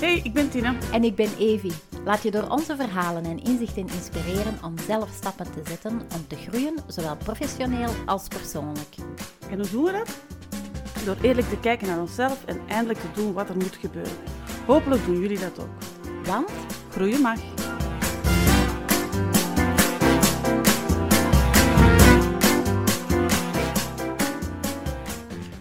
Hey, ik ben Tina. En ik ben Evi. Laat je door onze verhalen en inzichten inspireren om zelf stappen te zetten om te groeien, zowel professioneel als persoonlijk. En hoe doen we dat? Door eerlijk te kijken naar onszelf en eindelijk te doen wat er moet gebeuren. Hopelijk doen jullie dat ook. Want Groeien mag.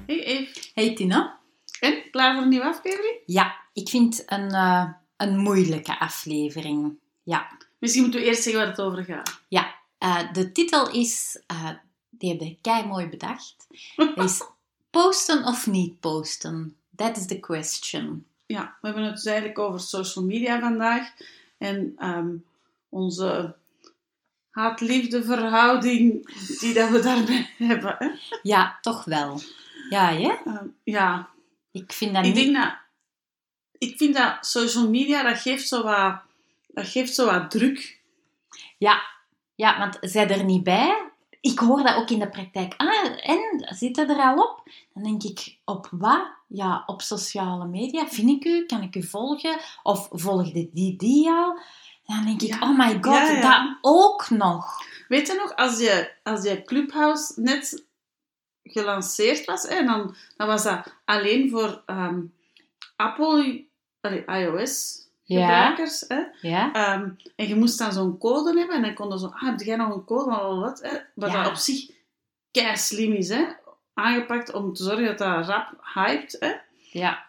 Hey Eve. Hey Tina. En, klaar voor een nieuwe aflevering? Ja, ik vind een, eh, een moeilijke aflevering. Ja, Misschien moeten we eerst zeggen waar het over gaat. ja. Eh, de titel is, eh, die heb ik kei mooi bedacht. Is posten of niet posten? That is the question. Ja, we hebben het dus eigenlijk over social media vandaag. En ehm, onze haat-liefde verhouding die dat we daarbij hebben. Hè? Ja, toch wel. Ja, hè? Ehm, ja, Ik vind dat ik niet... denk dat... Ik vind dat social media, dat geeft zo wat, dat geeft zo wat druk. Ja, ja, want zij er niet bij. Ik hoor dat ook in de praktijk. Ah, en zit er al op? Dan denk ik, op wat? Ja, op sociale media. Vind ik u? Kan ik u volgen? Of volgde die die al? Dan denk ik, Ja. oh my god, Ja, ja. dat ook nog. Weet je nog, als je, als je Clubhouse net gelanceerd was, hè, dan, dan was dat alleen voor ehm, Apple, iOS gebruikers. Hè? Ja? Ehm, en je moest dan zo'n code hebben en dan kon je zo, ah, heb jij nog een code, wat, wat, hè? Wat Ja. dat op zich kei slim is, hè? aangepakt om te zorgen dat dat rap hyped. Hè? Ja.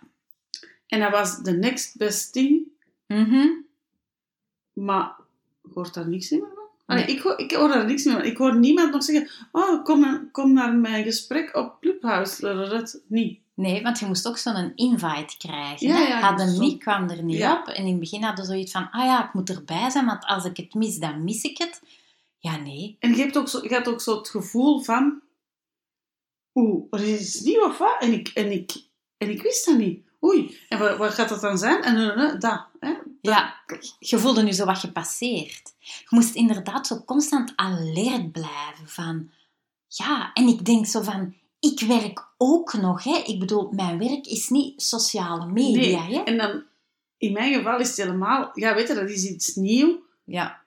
En dat was the next best thing, Mhm. maar hoort daar niks meer van. Allee, Nee. ik, hoor, ik hoor daar niks meer van. Ik hoor niemand nog zeggen, oh, kom, naar- kom naar mijn gesprek op Clubhouse. Dat niet. Nee, want je moest ook zo'n invite krijgen. Ja, ja, hadden zo. niet, kwam er niet Ja. op. En in het begin hadden ze zoiets van, ah ja, ik moet erbij zijn, want als ik het mis, dan mis ik het. Ja, nee. En je hebt ook zo, je hebt ook zo het gevoel van, oeh, er is nieuw of wat? En ik, en ik, en ik wist dat niet. Oei, en wat, wat gaat dat dan zijn? En uh, dat, hè? Ja, je voelde nu zo wat gepasseerd. Je moest inderdaad zo constant alert blijven van... Ja, en ik denk zo van... Ik werk ook nog, hè. Ik bedoel, mijn werk is niet sociale media, Nee. hè. En dan, in mijn geval is het helemaal, ja, weet je, dat is iets nieuw. Ja.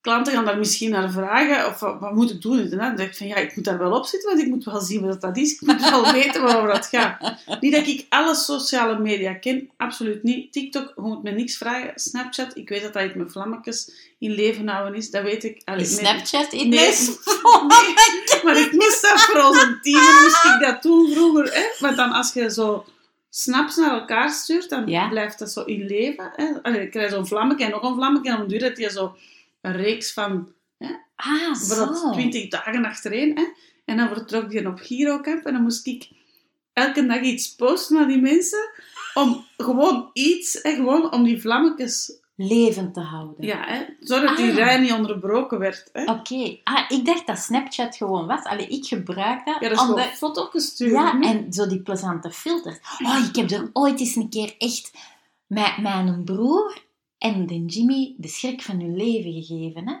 Klanten gaan daar misschien naar vragen, of wat, wat moet ik doen? En dan denk ik van, ja, ik moet daar wel op zitten, want ik moet wel zien wat dat is. Ik moet wel weten waarover dat gaat. Niet dat ik alle sociale media ken, absoluut niet. TikTok, je moet me niks vragen. Snapchat, ik weet dat dat iets met vlammetjes in leven houden is, dat weet ik. Allee. Snapchat in Nee. Nee, maar ik moest dat voor onze tiener, moest ik dat doen vroeger. Hè? Want dan als je zo snaps naar elkaar stuurt, dan Ja. blijft dat zo in leven. Hè? Dan je zo'n vlammetje en nog een vlammetje. En op een duur heb je zo een reeks van Ah, bijvoorbeeld zo. 20 dagen achtereen. Hè? En dan vertrok je op Girocamp en dan moest ik elke dag iets posten naar die mensen. Om gewoon iets, hè, gewoon om die vlammetjes, Leven te houden. ja, hè, zodat die Ah. rij niet onderbroken werd. Oké. Ah, ik dacht dat Snapchat gewoon was. Allee, ik gebruik dat. Ja, dat is omdat- gewoon foto's sturen. Ja, en zo die plezante filters. Oh, ik heb er ooit eens een keer echt mijn, mijn broer en de Jimmy de schrik van hun leven gegeven. Hè?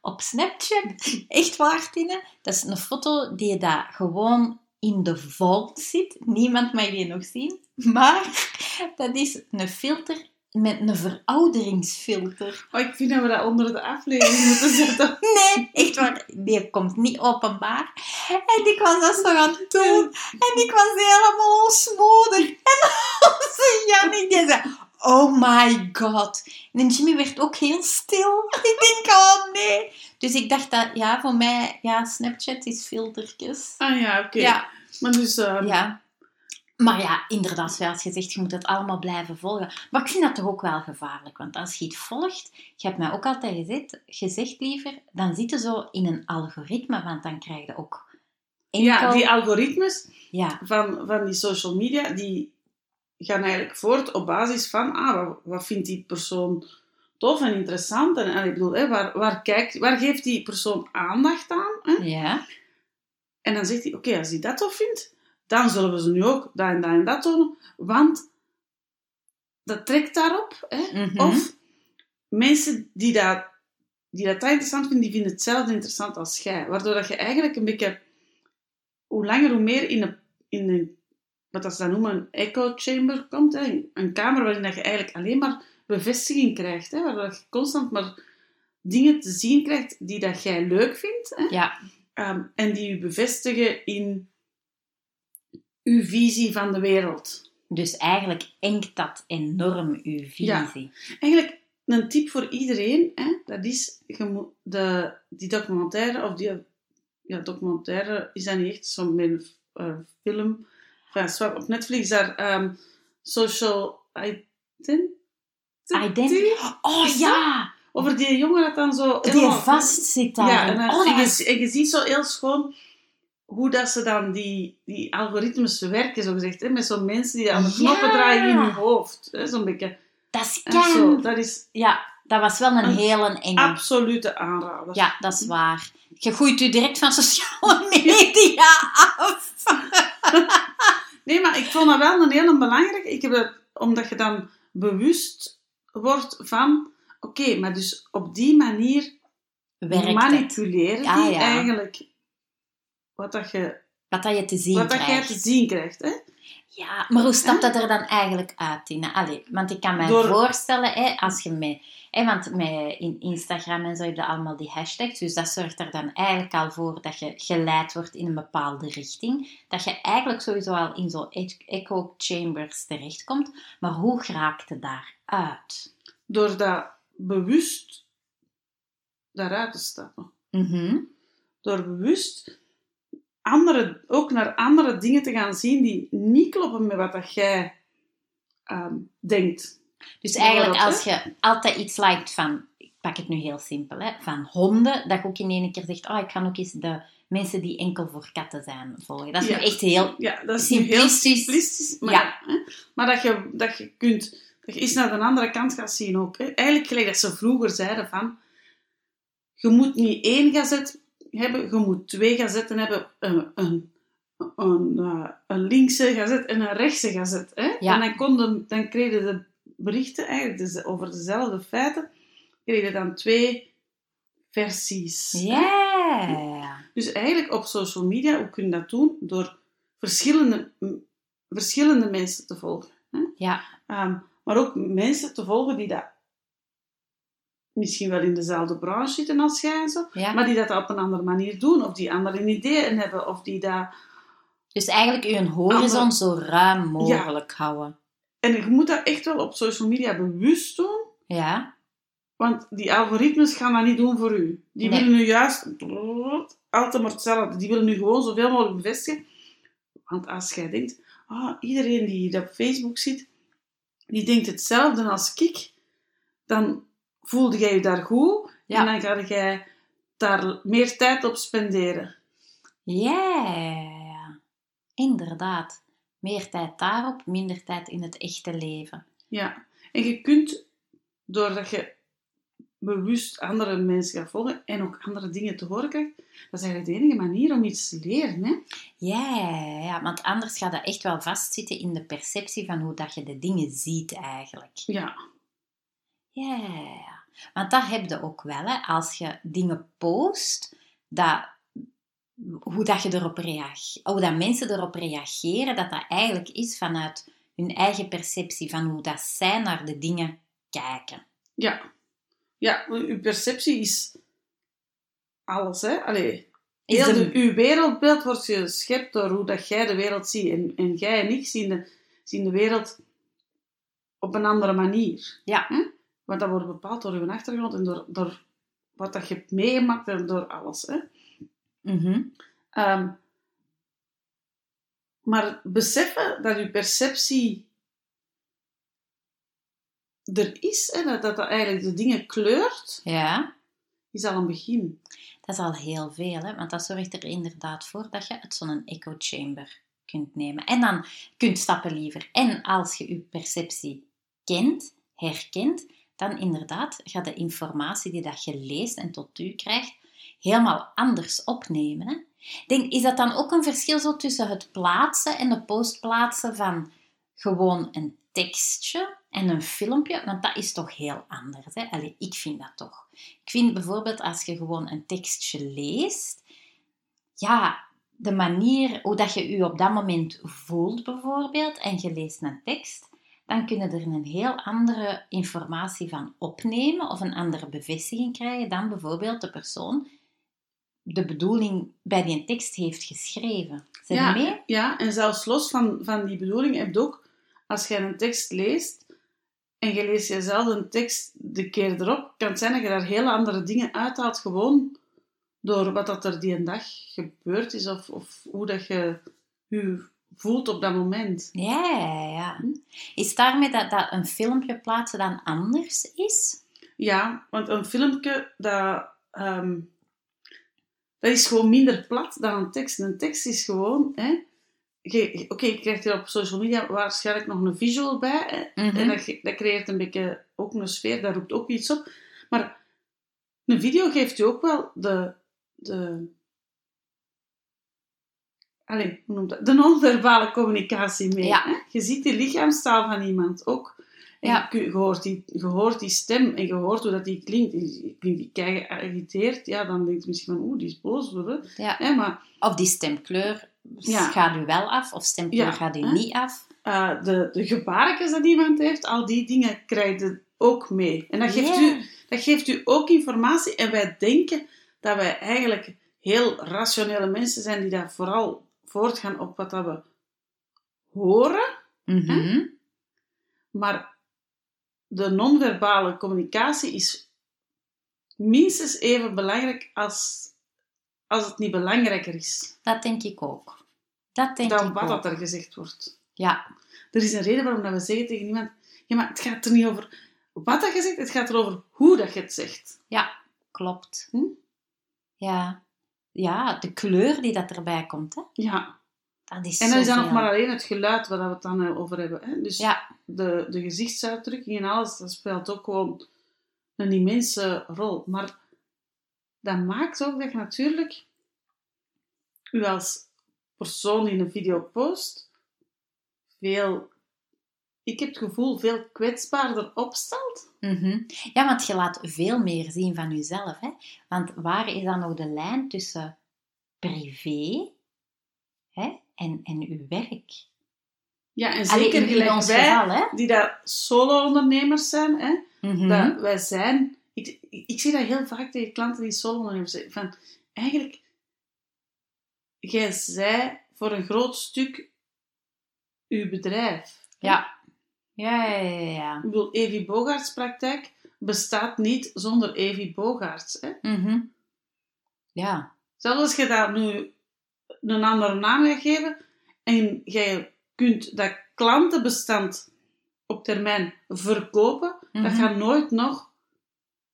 Op Snapchat. Echt waar, Tine. Dat is een foto die je daar gewoon in de vault zit. Niemand mag die nog zien. Maar dat is een filter met een verouderingsfilter. Oh, ik vind dat we dat onder de aflevering moeten zetten. Nee, echt waar. Die komt niet openbaar. En ik was dat zo gaan doen. En ik was helemaal onsmoedig. En onze Jannik, die zei... Oh my god. En Jimmy werd ook heel stil. Ik denk, oh nee. Dus ik dacht dat, ja, voor mij, ja, Snapchat is filtertjes. Ah ja, oké. Ja, Maar dus, ehm, ja. Maar ja, inderdaad, zoals gezegd, je moet het allemaal blijven volgen. Maar ik vind dat toch ook wel gevaarlijk. Want als je het volgt, je hebt mij ook altijd gezegd, gezegd liever, dan zit je zo in een algoritme, want dan krijg je ook enkel... ja, die algoritmes Ja, van, van die social media, die gaan eigenlijk voort op basis van, ah, wat, wat vindt die persoon tof en interessant? En, en ik bedoel, hè, waar, waar, kijkt, waar geeft die persoon aandacht aan? Hè? ja, En dan zegt hij, oké, als hij dat tof vindt, dan zullen we ze nu ook dat en dat en dat tonen, want dat trekt daarop. Hè? Mhm. Of mensen die dat, die dat interessant vinden, die vinden hetzelfde interessant als jij. Waardoor dat je eigenlijk een beetje, hoe langer hoe meer in een, in een wat dat ze dan noemen een echo chamber komt. Hè? Een kamer waarin dat je eigenlijk alleen maar bevestiging krijgt. Hè? Waar dat je constant maar dingen te zien krijgt die dat jij leuk vindt. Hè? Ja, Ehm, en die je bevestigen in uw visie van de wereld. dus eigenlijk enkt dat enorm uw visie. Ja. Eigenlijk een tip voor iedereen, hè, dat is de, die documentaire, of die ja, documentaire is dat niet echt, zo'n eh, film, enfin, op Netflix, daar ehm, Social Identity, Identity. Oh Is dat? ja, over die jongen dat dan zo... die helemaal- vast zit daar. Ja, en, dan- oh, en, was- je, en je ziet zo heel schoon hoe dat ze dan die, die algoritmes werken, zo gezegd. Hè? Met zo'n mensen die aan de Ja. knoppen draaien in hun hoofd. hè, Zo'n beetje. dat is kei- dat is Ja, dat was wel een Een hele enge. absolute aanrader. Ja, dat is waar. Je gooit u direct van sociale media af. Nee, maar ik vond dat wel een hele belangrijke. Ik heb dat, omdat je dan bewust wordt van... Oké, maar dus op die manier Werkt het. manipuleren Ja, die ja. eigenlijk wat, dat je, Wat dat je te zien wat dat krijgt. te zien krijgt. Hè? Ja, maar hoe stapt dat er dan eigenlijk uit, Tina? Allee, want ik kan me Door- voorstellen, hè, als je met... Hè, want met in Instagram en zo heb je allemaal die hashtags, dus dat zorgt er dan eigenlijk al voor dat je geleid wordt in een bepaalde richting. Dat je eigenlijk sowieso al in zo'n echo chambers terechtkomt. Maar hoe raakt het daaruit? Door dat bewust daaruit te stappen. Mhm. Door bewust andere, ook naar andere dingen te gaan zien die niet kloppen met wat dat jij ehm, denkt. Dus eigenlijk als je altijd iets liked van, ik pak het nu heel simpel, hè, van honden, dat je ook in één keer zegt, oh, ik ga ook eens de mensen die enkel voor katten zijn volgen. Dat is Ja. nu echt heel... Ja, dat is heel Simplistisch. simplistisch. Maar, Ja. hè, maar dat, je, dat je kunt... Dat je eens naar de andere kant gaat zien ook. Hè. Eigenlijk gelijk dat ze vroeger zeiden van... Je moet niet één gazet hebben, je moet twee gazetten hebben. Een, een, een, eh, een linkse gazet en een rechtse gazet. Hè. Ja. En dan, konden, dan kregen de berichten eigenlijk dus over dezelfde feiten... kregen dan twee versies. Ja. Dus eigenlijk op social media, hoe kun je dat doen? Door verschillende, verschillende mensen te volgen. Hè? Ja. Ehm, maar ook mensen te volgen die dat misschien wel in dezelfde branche zitten als jij en zo, Ja. maar die dat op een andere manier doen, of die andere ideeën hebben, of die dat... Dus eigenlijk je horizon zo ruim mogelijk houden. En je moet dat echt wel op social media bewust doen, Ja. want die algoritmes gaan dat niet doen voor u. Die Nee. willen nu juist altijd maar hetzelfde. Die willen nu gewoon zoveel mogelijk bevestigen. Want als jij denkt, ah, iedereen die hier op Facebook zit, die denkt hetzelfde als ik, dan voelde jij je daar goed Ja. en dan ga jij daar meer tijd op spenderen. Ja. Inderdaad. Meer tijd daarop, minder tijd in het echte leven. Ja. En je kunt, doordat je bewust andere mensen gaat volgen en ook andere dingen te horen krijgt, dat is eigenlijk de enige manier om iets te leren. Hè? Ja, ja, ja, want anders gaat dat echt wel vastzitten in de perceptie van hoe dat je de dingen ziet eigenlijk. Ja. Ja, ja, ja. Want dat heb je ook wel, hè. als je dingen post, dat, hoe, dat je erop reageert, hoe dat mensen erop reageren, dat dat eigenlijk is vanuit hun eigen perceptie van hoe dat zij naar de dingen kijken. Ja. Ja, uw perceptie is alles, hè. Allee, heel de- uw wereldbeeld wordt geschept door hoe dat jij de wereld ziet. En, en jij en ik zien de, zien de wereld op een andere manier. Ja. Want dat wordt bepaald door uw achtergrond en door, door wat dat je hebt meegemaakt en door alles. Hè? Mhm. Ehm, maar beseffen dat uw perceptie er is, hè, dat, dat dat eigenlijk de dingen kleurt, Ja, is al een begin. dat is al heel veel, hè? want dat zorgt er inderdaad voor dat je uit zo'n echo chamber kunt nemen. En dan kunt stappen liever. En als je je perceptie kent, herkent, dan inderdaad gaat de informatie die dat je leest en tot u krijgt, helemaal anders opnemen. Hè? Denk, is dat dan ook een verschil zo tussen het plaatsen en de postplaatsen van gewoon een tekstje en een filmpje? Want dat is toch heel anders. Hè? Allee, ik vind dat toch. Ik vind bijvoorbeeld als je gewoon een tekstje leest, ja, de manier hoe dat je je op dat moment voelt, bijvoorbeeld, en je leest een tekst, dan kun je er een heel andere informatie van opnemen of een andere bevestiging krijgen dan bijvoorbeeld de persoon de bedoeling bij die tekst heeft geschreven. Zijn ja, je mee? Ja, en zelfs los van, van die bedoeling heb je ook, als je een tekst leest en je leest jezelf een tekst de keer erop, kan het zijn dat je daar hele andere dingen uithaalt, gewoon door wat dat er die een dag gebeurd is of, of hoe dat je je voelt op dat moment. Ja, ja, ja. Is daarmee dat, dat een filmpje plaatsen dan anders is? Ja, want een filmpje, dat, ehm, dat is gewoon minder plat dan een tekst. Een tekst is gewoon... Hè, Oké, je krijgt er op social media waarschijnlijk nog een visual bij. Mhm. En dat, dat creëert een beetje ook een sfeer, dat roept ook iets op. Maar een video geeft je ook wel de... de Allee, hoe noemt dat? De non-verbale communicatie mee. Ja. Hè? Je ziet die lichaamstaal van iemand ook. En Ja. je, hoort die, je hoort die stem en je hoort hoe dat die klinkt. Die klinkt die kei geïrriteerd. Ja, dan denk je misschien van, oeh, die is boos. Hoor. Ja. Hè, maar Of die stemkleur Ja. gaat u wel af, of stemkleur gaat u hè? niet af. eh, de, de gebaartjes dat iemand heeft, al die dingen krijg je ook mee. En dat geeft, u, dat geeft u ook informatie. En wij denken dat wij eigenlijk heel rationele mensen zijn die daar vooral voortgaan op wat dat we horen. Mhm. Maar de non-verbale communicatie is minstens even belangrijk als, als het niet belangrijker is Dat denk ik ook. Dat denk dan ik wat ook. dat er gezegd wordt. Ja, Er is een reden waarom dat we zeggen tegen iemand: ja, maar het gaat er niet over wat dat je zegt, het gaat er over hoe dat je het zegt. ja, klopt. Hm? Ja. Ja, de kleur die dat erbij komt, hè? Ja. dat is En dan is zoveel. nog maar alleen het geluid waar we het dan eh, over hebben. Hè? Dus Ja, de, de gezichtsuitdrukking en alles, dat speelt ook gewoon een immense rol. Maar dat maakt ook dat je natuurlijk u als persoon die een video post veel, ik heb het gevoel, veel kwetsbaarder opstelt. mhm. ja, want je laat veel meer zien van jezelf. Hè? Want waar is dan nog de lijn tussen privé hè, en, en uw werk? Ja, en zeker in, in gelijk ons wij, geval, hè? die daar solo-ondernemers zijn, hè, Mhm. dat wij zijn... Ik, ik, ik zie dat heel vaak tegen klanten die solo-ondernemers zijn. Van, eigenlijk, jij zij voor een groot stuk uw bedrijf. Ja. Ja, ja, ja, ja. Ik bedoel, Evi Bogaerts praktijk bestaat niet zonder Evi Bogaerts. Hè? Mhm. Ja. Zelfs als je daar nu een andere naam gaat geven en jij kunt dat klantenbestand op termijn verkopen, dat Mhm. gaat nooit nog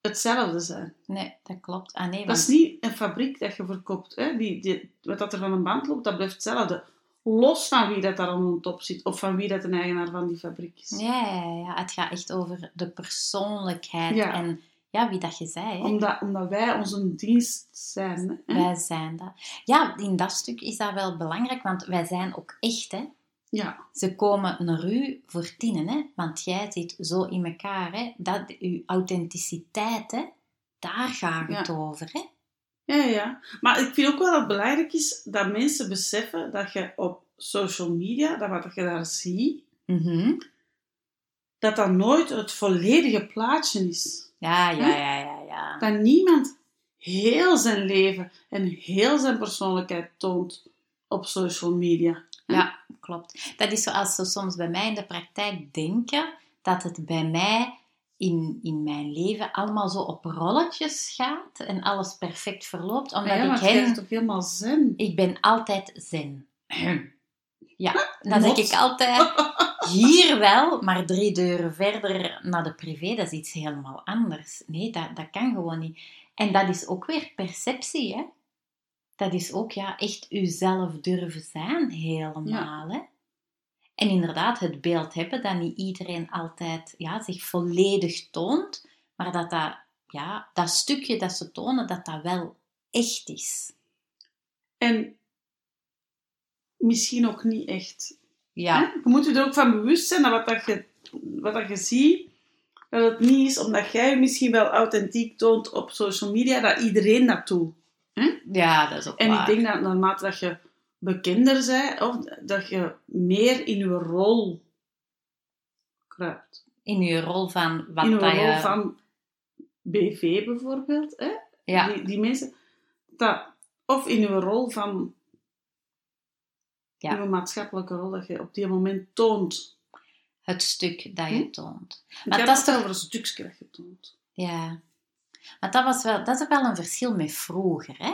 hetzelfde zijn. Nee, dat klopt. Ah, nee, Dat want... is niet een fabriek dat je verkoopt. Hè? Die, die, wat dat er van een band loopt, dat blijft hetzelfde. Los van wie dat daar aan de top zit, of van wie dat een eigenaar van die fabriek is. Ja, ja, ja, het gaat echt over de persoonlijkheid Ja. en ja, wie dat je zei. Hè? Omdat, omdat wij onze dienst zijn. Hè? Wij zijn dat. Ja, in dat stuk is dat wel belangrijk, want wij zijn ook echt. Hè? Ja, Ze komen naar u voor tienen, hè? want jij zit zo in elkaar. Hè? Dat, uw authenticiteit, hè? daar gaat het Ja. over. Hè? Ja. Maar ik vind ook wel dat het belangrijk is dat mensen beseffen dat je op social media, dat wat je daar ziet, Mhm. dat dat nooit het volledige plaatje is. Ja, ja, ja, ja, ja. Dat niemand heel zijn leven en heel zijn persoonlijkheid toont op social media. Ja, klopt. Dat is zoals ze soms bij mij in de praktijk denken, dat het bij mij in, in mijn leven allemaal zo op rolletjes gaat en alles perfect verloopt, omdat ja, maar ik hen... toch helemaal zin. Ik ben altijd zen. Ja, dan Mot. zeg ik altijd, hier wel, maar drie deuren verder naar de privé, dat is iets helemaal anders. Nee, dat, dat kan gewoon niet. En dat is ook weer perceptie, hè. Dat is ook, ja, echt uzelf durven zijn, helemaal, hè. En inderdaad, het beeld hebben dat niet iedereen altijd ja, zich volledig toont, maar dat dat, ja, dat stukje dat ze tonen, dat dat wel echt is. En misschien ook niet echt. Ja, Hè? Je moet je er ook van bewust zijn dat wat, dat je, wat dat je ziet, dat het niet is omdat jij je misschien wel authentiek toont op social media, dat iedereen dat doet. ja dat is ook En waar. ik denk dat naarmate dat je bekender bent of dat je meer in je rol kruipt. In je rol van wat in je rol je... van BV bijvoorbeeld. Hè? Ja, Die, die mensen, dat, of in je rol van Ja. je maatschappelijke rol dat je op die moment toont. het stuk dat je Hm? toont. Maar dat is toch... over een stukje dat je toont. Ja. Maar dat, was wel, dat is wel een verschil met vroeger, hè?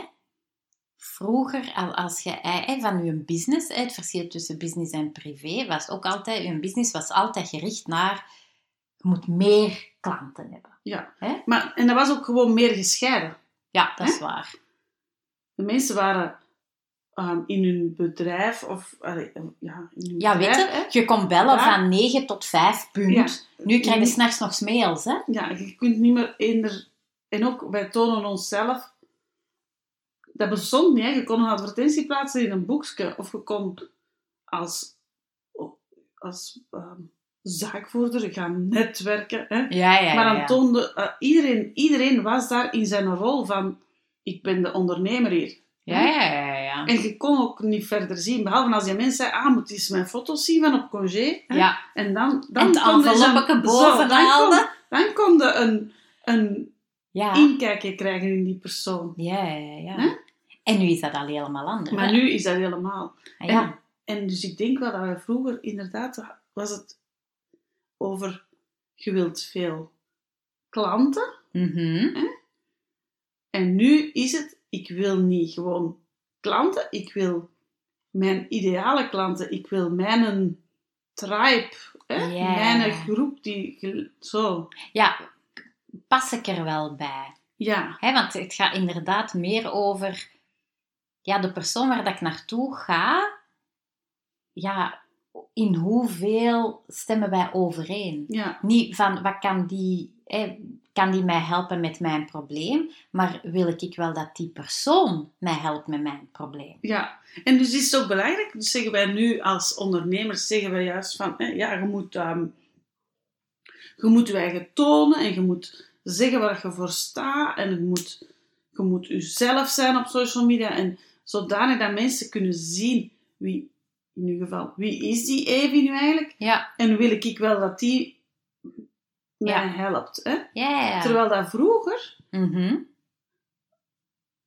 Vroeger, al- als je eh, eh, van je business, eh, het verschil tussen business en privé, was ook altijd, je business was altijd gericht naar, je moet meer klanten hebben. Ja. Maar, en dat was ook gewoon meer gescheiden. Ja, dat is waar. De mensen waren ehm, in hun bedrijf of allee, ja, in hun Ja, weet bedrijf, je, hè. je kon bellen Ja. van 9 tot 5, punt. Nu krijg je Niet- s'nachts nog mails, hè? Ja, je kunt niet meer eender... En ook, wij tonen onszelf... Dat bestond niet, hè. Je kon een advertentie plaatsen in een boekje. Of je kon als, als ehm, zaakvoerder gaan netwerken. Hè. Ja, ja, maar dan ja. toonde... eh, iedereen, iedereen was daar in zijn rol van... Ik ben de ondernemer hier. Ja, ja, ja. En je kon ook niet verder zien. Behalve als die mensen zeiden... Ah, moet eens mijn foto's zien van op congé. hè. Ja, En dan... dan en je zo, boven dan kon- je een... een Ja. inkijkje krijgen in die persoon. Ja, ja, ja. Hè? En nu is dat al helemaal anders. Maar hè? nu is dat helemaal. Ah, ja. En, en dus ik denk wel dat wij vroeger inderdaad was het over je wilt veel klanten. Mhm. En nu is het, ik wil niet gewoon klanten, ik wil mijn ideale klanten, ik wil mijn tribe, hè? Mijn groep die zo. Ja, pas ik er wel bij. Ja, Hè, want het gaat inderdaad meer over ja, de persoon waar dat ik naartoe ga. Ja, in hoeveel stemmen wij overeen? ja, Niet van wat kan die, hè, kan die mij helpen met mijn probleem, maar wil ik wel dat die persoon mij helpt met mijn probleem? ja. En dus is het ook belangrijk, dus zeggen wij nu als ondernemers, zeggen wij juist van, hè, ja, je moet, ehm, je moet je eigen tonen en je moet zeggen waar je voor staat en je moet, je moet jezelf zijn op social media en zodanig dat mensen kunnen zien wie, in uw geval, wie is die Evie nu eigenlijk Ja, en wil ik wel dat die mij Ja. helpt. Hè? ja, ja. Terwijl dat vroeger Mhm.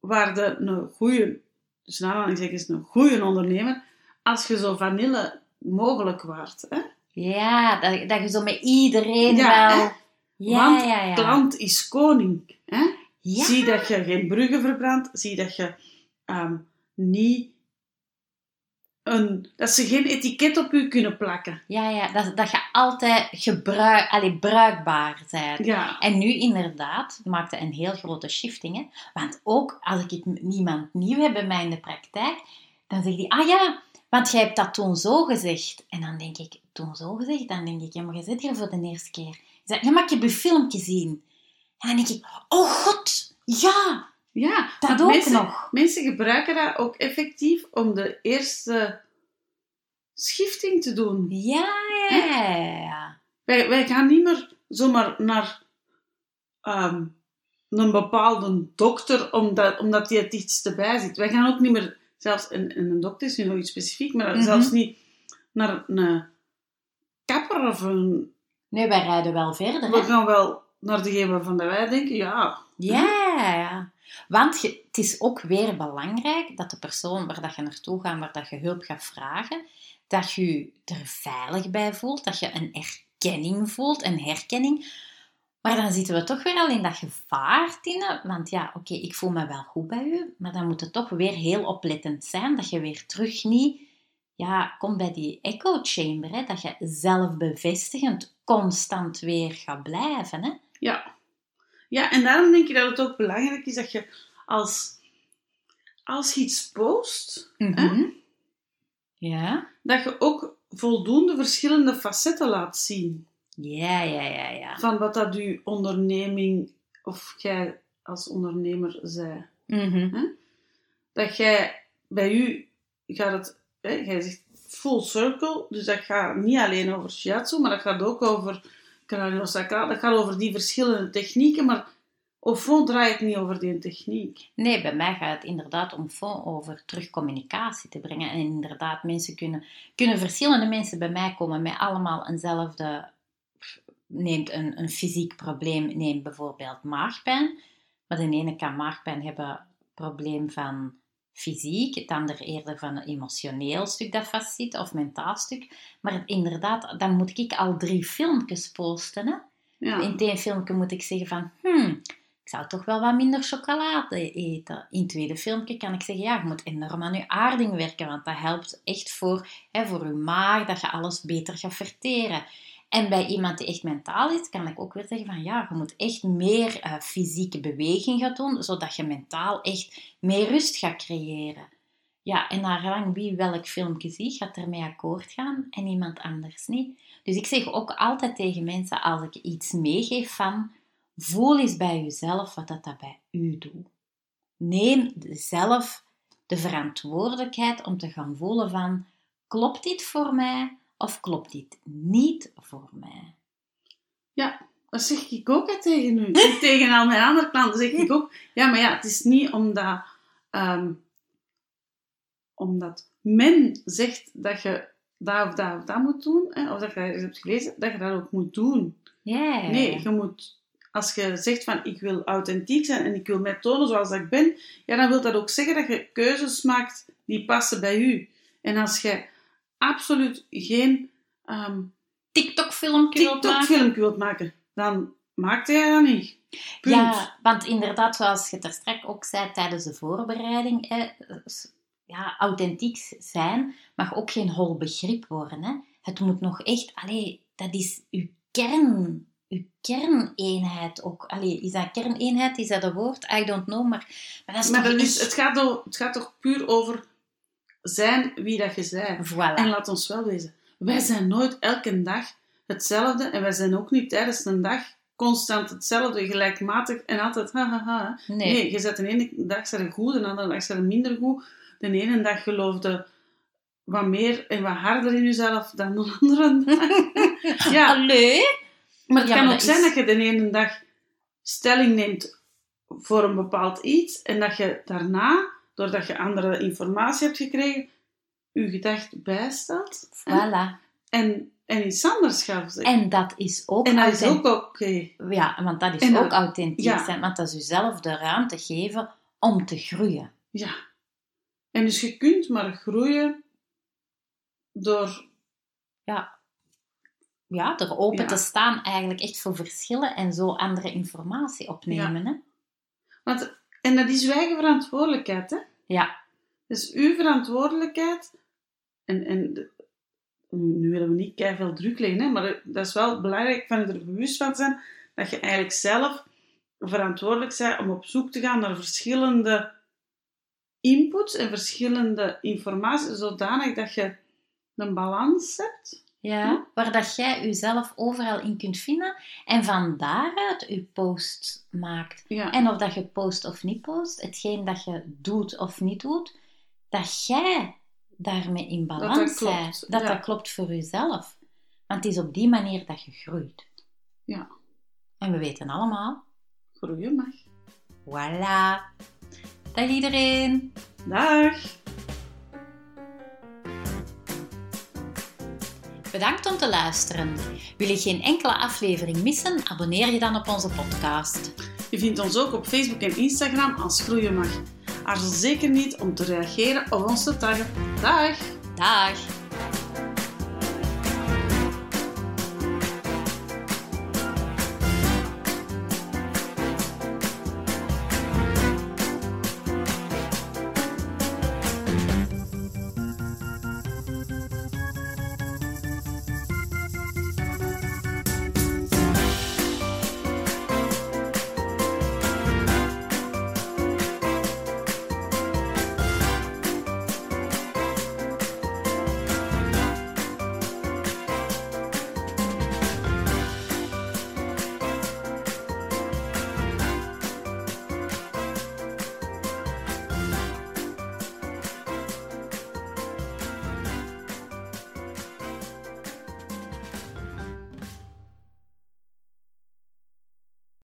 waar de een goede, dus naar aanhalingstekens een goede ondernemer, als je zo vanille mogelijk waart. Hè? Ja, dat, dat je zo met iedereen Ja, wel... Ja, Want ja. Klant is koning. Hè? Ja. Zie dat je geen bruggen verbrandt. Zie dat je ehm, niet een, dat ze geen etiket op u kunnen plakken. Ja, ja, dat, dat je altijd gebruik, allee, bruikbaar bent. Ja, En nu inderdaad maakte een heel grote shifting. Hè? Want ook als ik het niemand nieuw heb bij mij in de praktijk, dan zegt hij, ah ja, want jij hebt dat toen zo gezegd. En dan denk ik, toen zo gezegd? Dan denk ik, ja, maar je zit hier voor de eerste keer. Hij zegt, ja, maar ik heb je filmpje gezien. En dan denk ik, oh god, ja, ja. dat ook mensen, nog. Mensen gebruiken dat ook effectief om de eerste schifting te doen. Ja, ja, ja, ja. Wij, wij gaan niet meer zomaar naar ehm, een bepaalde dokter omdat, omdat die het dichtst bij zit. Wij gaan ook niet meer, zelfs en, en een dokter is nu nog iets specifiek, maar Mhm. zelfs niet naar een kapper of een... Nee, wij rijden wel verder. We Hè? gaan wel naar degene waarvan wij denken, ja, Ja, ja. Want het is ook weer belangrijk dat de persoon waar dat je naartoe gaat, waar dat je hulp gaat vragen, dat je je er veilig bij voelt, dat je een erkenning voelt, een herkenning. Maar dan zitten we toch weer al in dat gevaar, Tine. Want ja, oké, ik voel me wel goed bij u, maar dan moet het toch weer heel oplettend zijn dat je weer terug niet ja, komt bij die echo chamber, hè, dat je zelfbevestigend constant weer gaat blijven. Hè? ja. Ja, en daarom denk ik dat het ook belangrijk is dat je als, als je iets post, Mhm. Ja. dat je ook voldoende verschillende facetten laat zien. Ja, ja, ja, ja. van wat dat uw onderneming of jij als ondernemer zei. Mhm. Dat jij bij u gaat het, hè, jij zegt full circle, dus dat gaat niet alleen over shiatsu, maar dat gaat ook over craniosacraal, dat gaat over die verschillende technieken, maar Au fond draait het niet over die techniek. Nee, bij mij gaat het inderdaad om fond over terug communicatie te brengen. En inderdaad, mensen kunnen, kunnen verschillende mensen bij mij komen met allemaal eenzelfde... Neemt een, een fysiek probleem, neem bijvoorbeeld maagpijn. Maar de ene kan maagpijn hebben, probleem van fysiek, het andere eerder van een emotioneel stuk dat vastzit, of mentaal stuk. Maar inderdaad, dan moet ik al drie filmpjes posten. Hè? Ja. In het ene filmpje moet ik zeggen van, hmm, ik zou toch wel wat minder chocolade eten. In het tweede filmpje kan ik zeggen, ja, je moet enorm aan je aarding werken, want dat helpt echt voor, hè, voor je maag, dat je alles beter gaat verteren. En bij iemand die echt mentaal is, kan ik ook weer zeggen van, ja, je moet echt meer eh, fysieke beweging gaan doen, zodat je mentaal echt meer rust gaat creëren. Ja, en naar gelang wie welk filmpje ziet, gaat ermee akkoord gaan en iemand anders niet. Dus ik zeg ook altijd tegen mensen, als ik iets meegeef van, voel eens bij jezelf wat dat, dat bij u doet. Neem zelf de verantwoordelijkheid om te gaan voelen van, klopt dit voor mij of klopt dit niet voor mij? Ja, dat zeg ik ook tegen u. En tegen al mijn andere klanten zeg ik ook. Ja, maar ja, het is niet omdat, ehm, omdat men zegt dat je dat of dat of dat moet doen, hè, of dat je dat hebt gelezen, dat je dat ook moet doen. Nee, je moet, als je zegt van ik wil authentiek zijn en ik wil mij tonen zoals dat ik ben, ja, dan wil dat ook zeggen dat je keuzes maakt die passen bij u. En als je absoluut geen ehm TikTok-filmpje wilt maken. Wilt maken, dan maakt hij dat niet. Punt. Ja, want inderdaad, zoals je daar straks ook zei tijdens de voorbereiding, hè, ja, authentiek zijn mag ook geen hol begrip worden. Hè. Het moet nog echt, allee, dat is uw kern, uw kerneenheid ook. Allee, is dat kerneenheid, is dat een woord? I don't know, maar, maar dat is Maar toch dat is, echt- het, gaat het gaat toch puur over zijn wie dat je bent. Voilà. En laat ons wel wezen, wij zijn nooit elke dag hetzelfde en wij zijn ook niet tijdens een dag constant hetzelfde, gelijkmatig en altijd ha ha ha. Nee. Nee, je zet de ene dag zijn goed, de andere dag zijn er minder goed. De ene dag geloofde wat meer en wat harder in jezelf dan de andere dag. ja, Allee? maar het Ja, kan maar ook zijn is- dat je de ene dag stelling neemt voor een bepaald iets en dat je daarna, doordat je andere informatie hebt gekregen, je gedacht bijstelt Voilà. en, en iets anders gaat zeggen. En dat is ook En dat is authentiek. ook oké. Ja, want dat is En dat- ook authentiek ja. zijn. Want dat is jezelf de ruimte geven om te groeien. Ja. En dus je kunt maar groeien door... Ja, ja er open Ja. te staan eigenlijk echt voor verschillen en zo andere informatie opnemen. Hè? Want, en dat is uw eigen verantwoordelijkheid, hè? Ja, Dus uw verantwoordelijkheid... En, en nu willen we niet veel druk leggen, hè, maar dat is wel belangrijk van je er bewust van zijn dat je eigenlijk zelf verantwoordelijk bent om op zoek te gaan naar verschillende inputs en verschillende informatie, zodanig dat je een balans hebt. Ja, waar dat jij jezelf overal in kunt vinden en van daaruit je post maakt. Ja. En of dat je post of niet post, hetgeen dat je doet of niet doet, dat jij daarmee in balans dat bent. Dat ja. dat klopt voor jezelf. Want het is op die manier dat je groeit. Ja. En we weten allemaal, Groeien mag. voilà. Dag iedereen! Dag! Bedankt om te luisteren. Wil je geen enkele aflevering missen? Abonneer je dan op onze podcast. Je vindt ons ook op Facebook en Instagram als Groeien mag. Aarzel zeker niet om te reageren of ons te taggen. Dag! Dag!